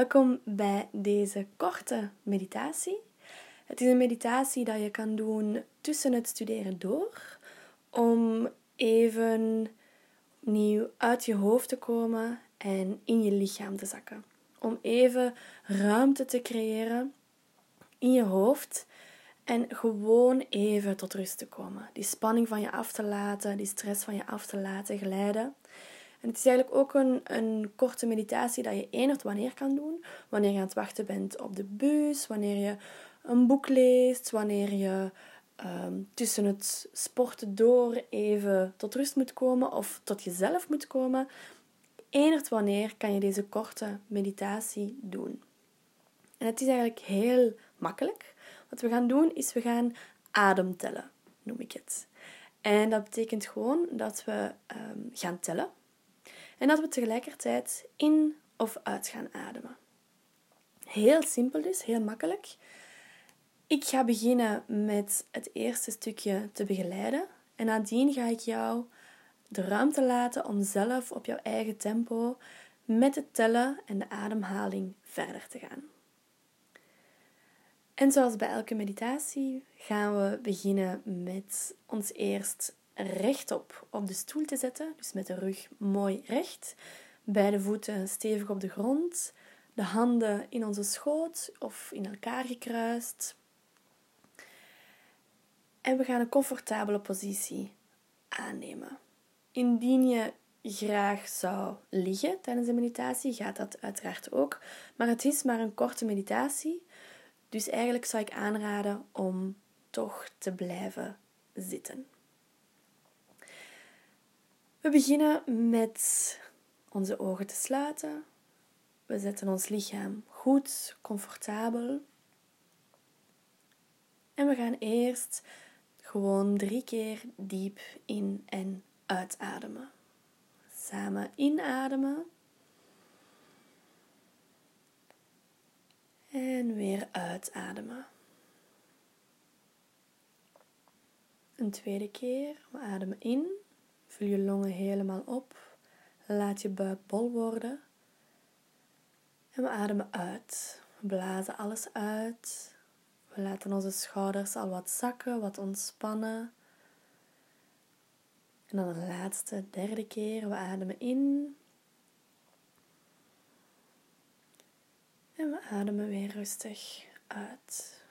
Welkom bij deze korte meditatie. Het is een meditatie dat je kan doen tussen het studeren door, om even opnieuw uit je hoofd te komen en in je lichaam te zakken. Om even ruimte te creëren in je hoofd en gewoon even tot rust te komen. Die spanning van je af te laten, die stress van je af te laten glijden. En het is eigenlijk ook een, een korte meditatie dat je enert wanneer kan doen. Wanneer je aan het wachten bent op de bus, wanneer je een boek leest, wanneer je ehm, tussen het sporten door even tot rust moet komen of tot jezelf moet komen. Enert wanneer kan je deze korte meditatie doen. En het is eigenlijk heel makkelijk. Wat we gaan doen is we gaan ademtellen, noem ik het. En dat betekent gewoon dat we ehm, gaan tellen. En dat we tegelijkertijd in of uit gaan ademen. Heel simpel dus, heel makkelijk. Ik ga beginnen met het eerste stukje te begeleiden. En nadien ga ik jou de ruimte laten om zelf op jouw eigen tempo met het tellen en de ademhaling verder te gaan. En zoals bij elke meditatie gaan we beginnen met ons eerst rechtop op de stoel te zetten. Dus met de rug mooi recht. Beide voeten stevig op de grond. De handen in onze schoot of in elkaar gekruist. En we gaan een comfortabele positie aannemen. Indien je graag zou liggen tijdens de meditatie, gaat dat uiteraard ook. Maar het is maar een korte meditatie. Dus eigenlijk zou ik aanraden om toch te blijven zitten. We beginnen met onze ogen te sluiten. We zetten ons lichaam goed, comfortabel. En we gaan eerst gewoon drie keer diep in en uitademen. Samen inademen. En weer uitademen. Een tweede keer. We ademen in. Vul je longen helemaal op. Laat je buik bol worden. En we ademen uit. We blazen alles uit. We laten onze schouders al wat zakken, wat ontspannen. En dan de laatste, derde keer. We ademen in. En we ademen weer rustig uit.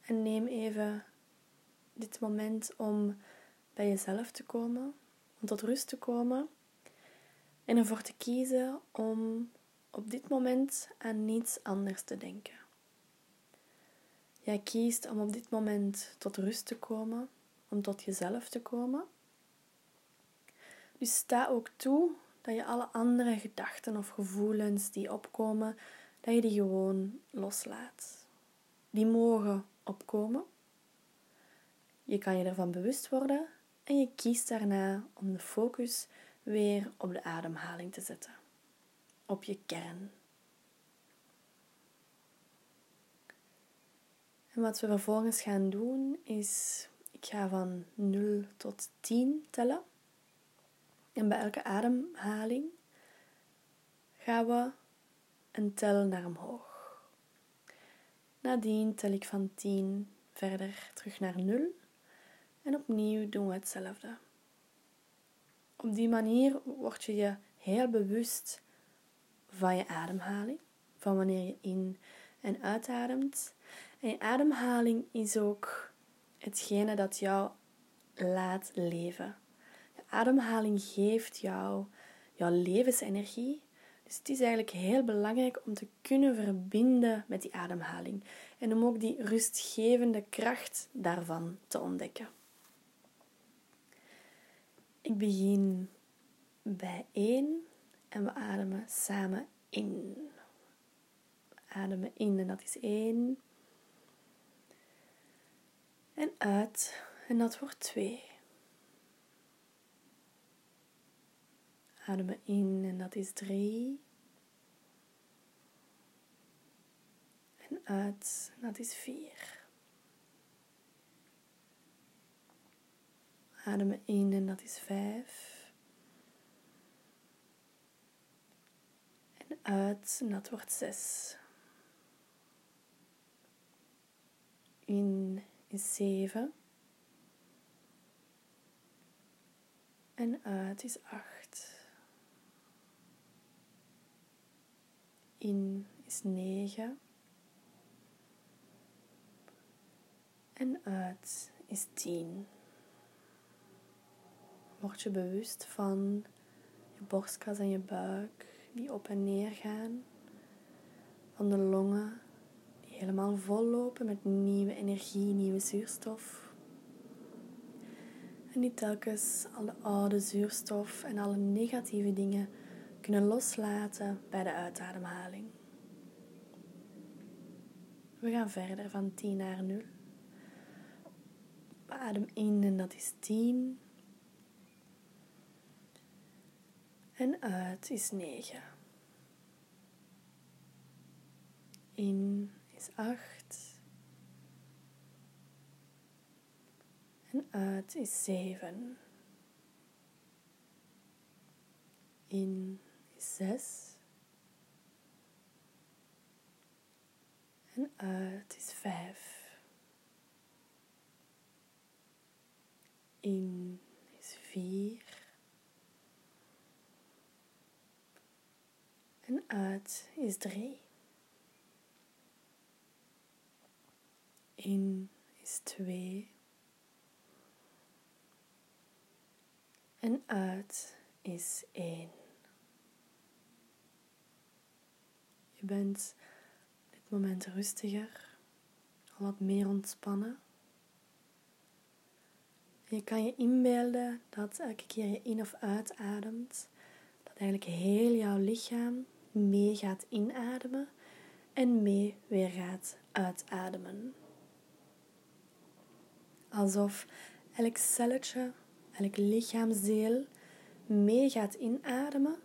En neem even dit moment om bij jezelf te komen, om tot rust te komen en ervoor te kiezen om op dit moment aan niets anders te denken. Jij kiest om op dit moment tot rust te komen, om tot jezelf te komen. Dus sta ook toe dat je alle andere gedachten of gevoelens die opkomen, dat je die gewoon loslaat. Die mogen opkomen. Je kan je ervan bewust worden en je kiest daarna om de focus weer op de ademhaling te zetten, op je kern. En wat we vervolgens gaan doen is, ik ga van 0 tot 10 tellen. En bij elke ademhaling gaan we een tel naar omhoog. Nadien tel ik van 10 verder terug naar 0 en opnieuw doen we hetzelfde. Op die manier word je je heel bewust van je ademhaling, van wanneer je in en uitademt. En je ademhaling is ook hetgene dat jou laat leven. Je ademhaling geeft jou jouw levensenergie. Dus het is eigenlijk heel belangrijk om te kunnen verbinden met die ademhaling en om ook die rustgevende kracht daarvan te ontdekken. Ik begin bij 1 en we ademen samen in. Ademen in en dat is 1. En uit en dat wordt 2. Ademen in en dat is 3. En uit en dat is 4. Ademen in en dat is 5. En uit en dat wordt 6. In is 7. En uit is 8. In is 9. En uit is 10. Word je bewust van je borstkas en je buik die op en neer gaan. Van de longen die helemaal vol lopen met nieuwe energie, nieuwe zuurstof. En die telkens alle oude zuurstof en alle negatieve dingen kunnen loslaten bij de uitademhaling. We gaan verder van 10 naar 0. Adem in en dat is 10. En uit is 9. In is 8. En uit is 7. In is 6. En uit is 5. In is 4. En uit is 3. In is 2. En uit is 1. Je bent op dit moment rustiger, al wat meer ontspannen. Je kan je inbeelden dat elke keer je in of uitademt, eigenlijk heel jouw lichaam mee gaat inademen en mee weer gaat uitademen. Alsof elk celletje, elk lichaamsdeel mee gaat inademen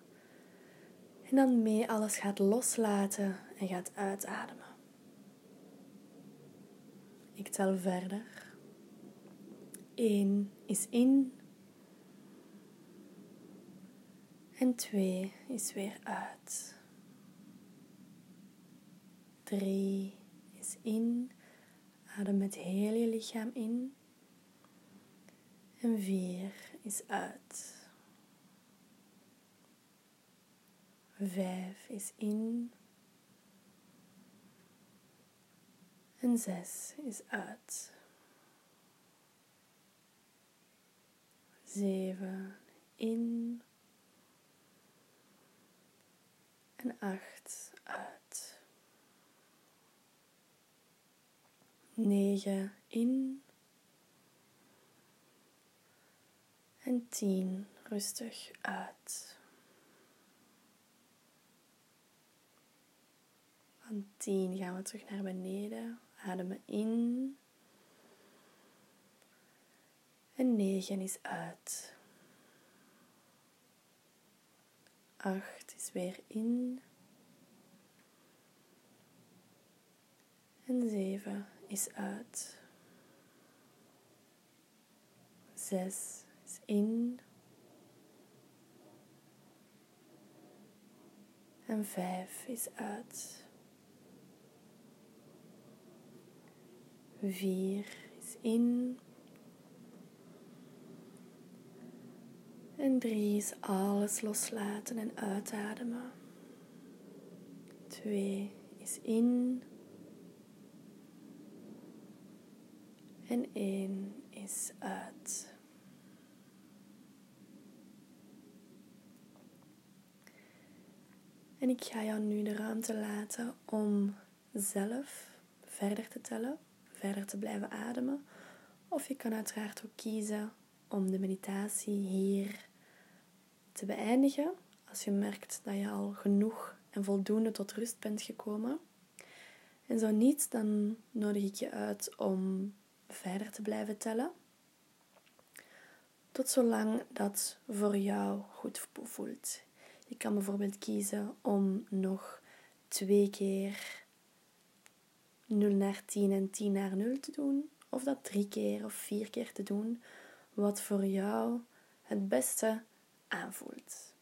en dan mee alles gaat loslaten en gaat uitademen. Ik tel verder. 1 is in. En 2 is weer uit. 3 is in. Adem met heel je lichaam in. En 4 is uit. 5 is in. En 6 is uit. 7 in. En 8 uit. 9 in. En 10 rustig uit. Van 10 gaan we terug naar beneden. Ademen in. En 9 is uit. 8 is weer in. En 7 is uit. 6 is in. En 5 is uit. 4 is in. En drie is alles loslaten en uitademen. Twee is in. En één is uit. En ik ga jou nu de ruimte laten om zelf verder te tellen, verder te blijven ademen. Of je kan uiteraard ook kiezen om de meditatie hier te beëindigen als je merkt dat je al genoeg en voldoende tot rust bent gekomen. En zo niet, dan nodig ik je uit om verder te blijven tellen. Tot zolang dat voor jou goed voelt. Je kan bijvoorbeeld kiezen om nog twee keer 0 naar 10 en 10 naar 0 te doen. Of dat drie keer of vier keer te doen. Wat voor jou het beste aanvoelt.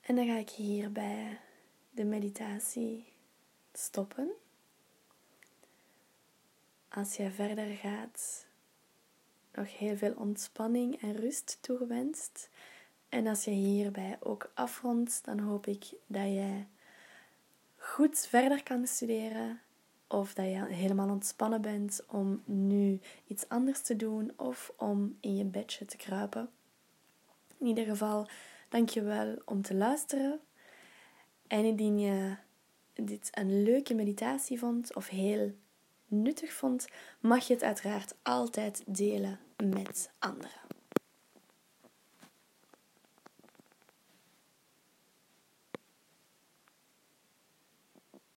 En dan ga ik hierbij de meditatie stoppen. Als jij verder gaat, nog heel veel ontspanning en rust toegewenst, En als je hierbij ook afrondt, dan hoop ik dat jij goed verder kan studeren of dat je helemaal ontspannen bent om nu iets anders te doen of om in je bedje te kruipen. In ieder geval, dank je wel om te luisteren. En indien je dit een leuke meditatie vond of heel nuttig vond, mag je het uiteraard altijd delen met anderen.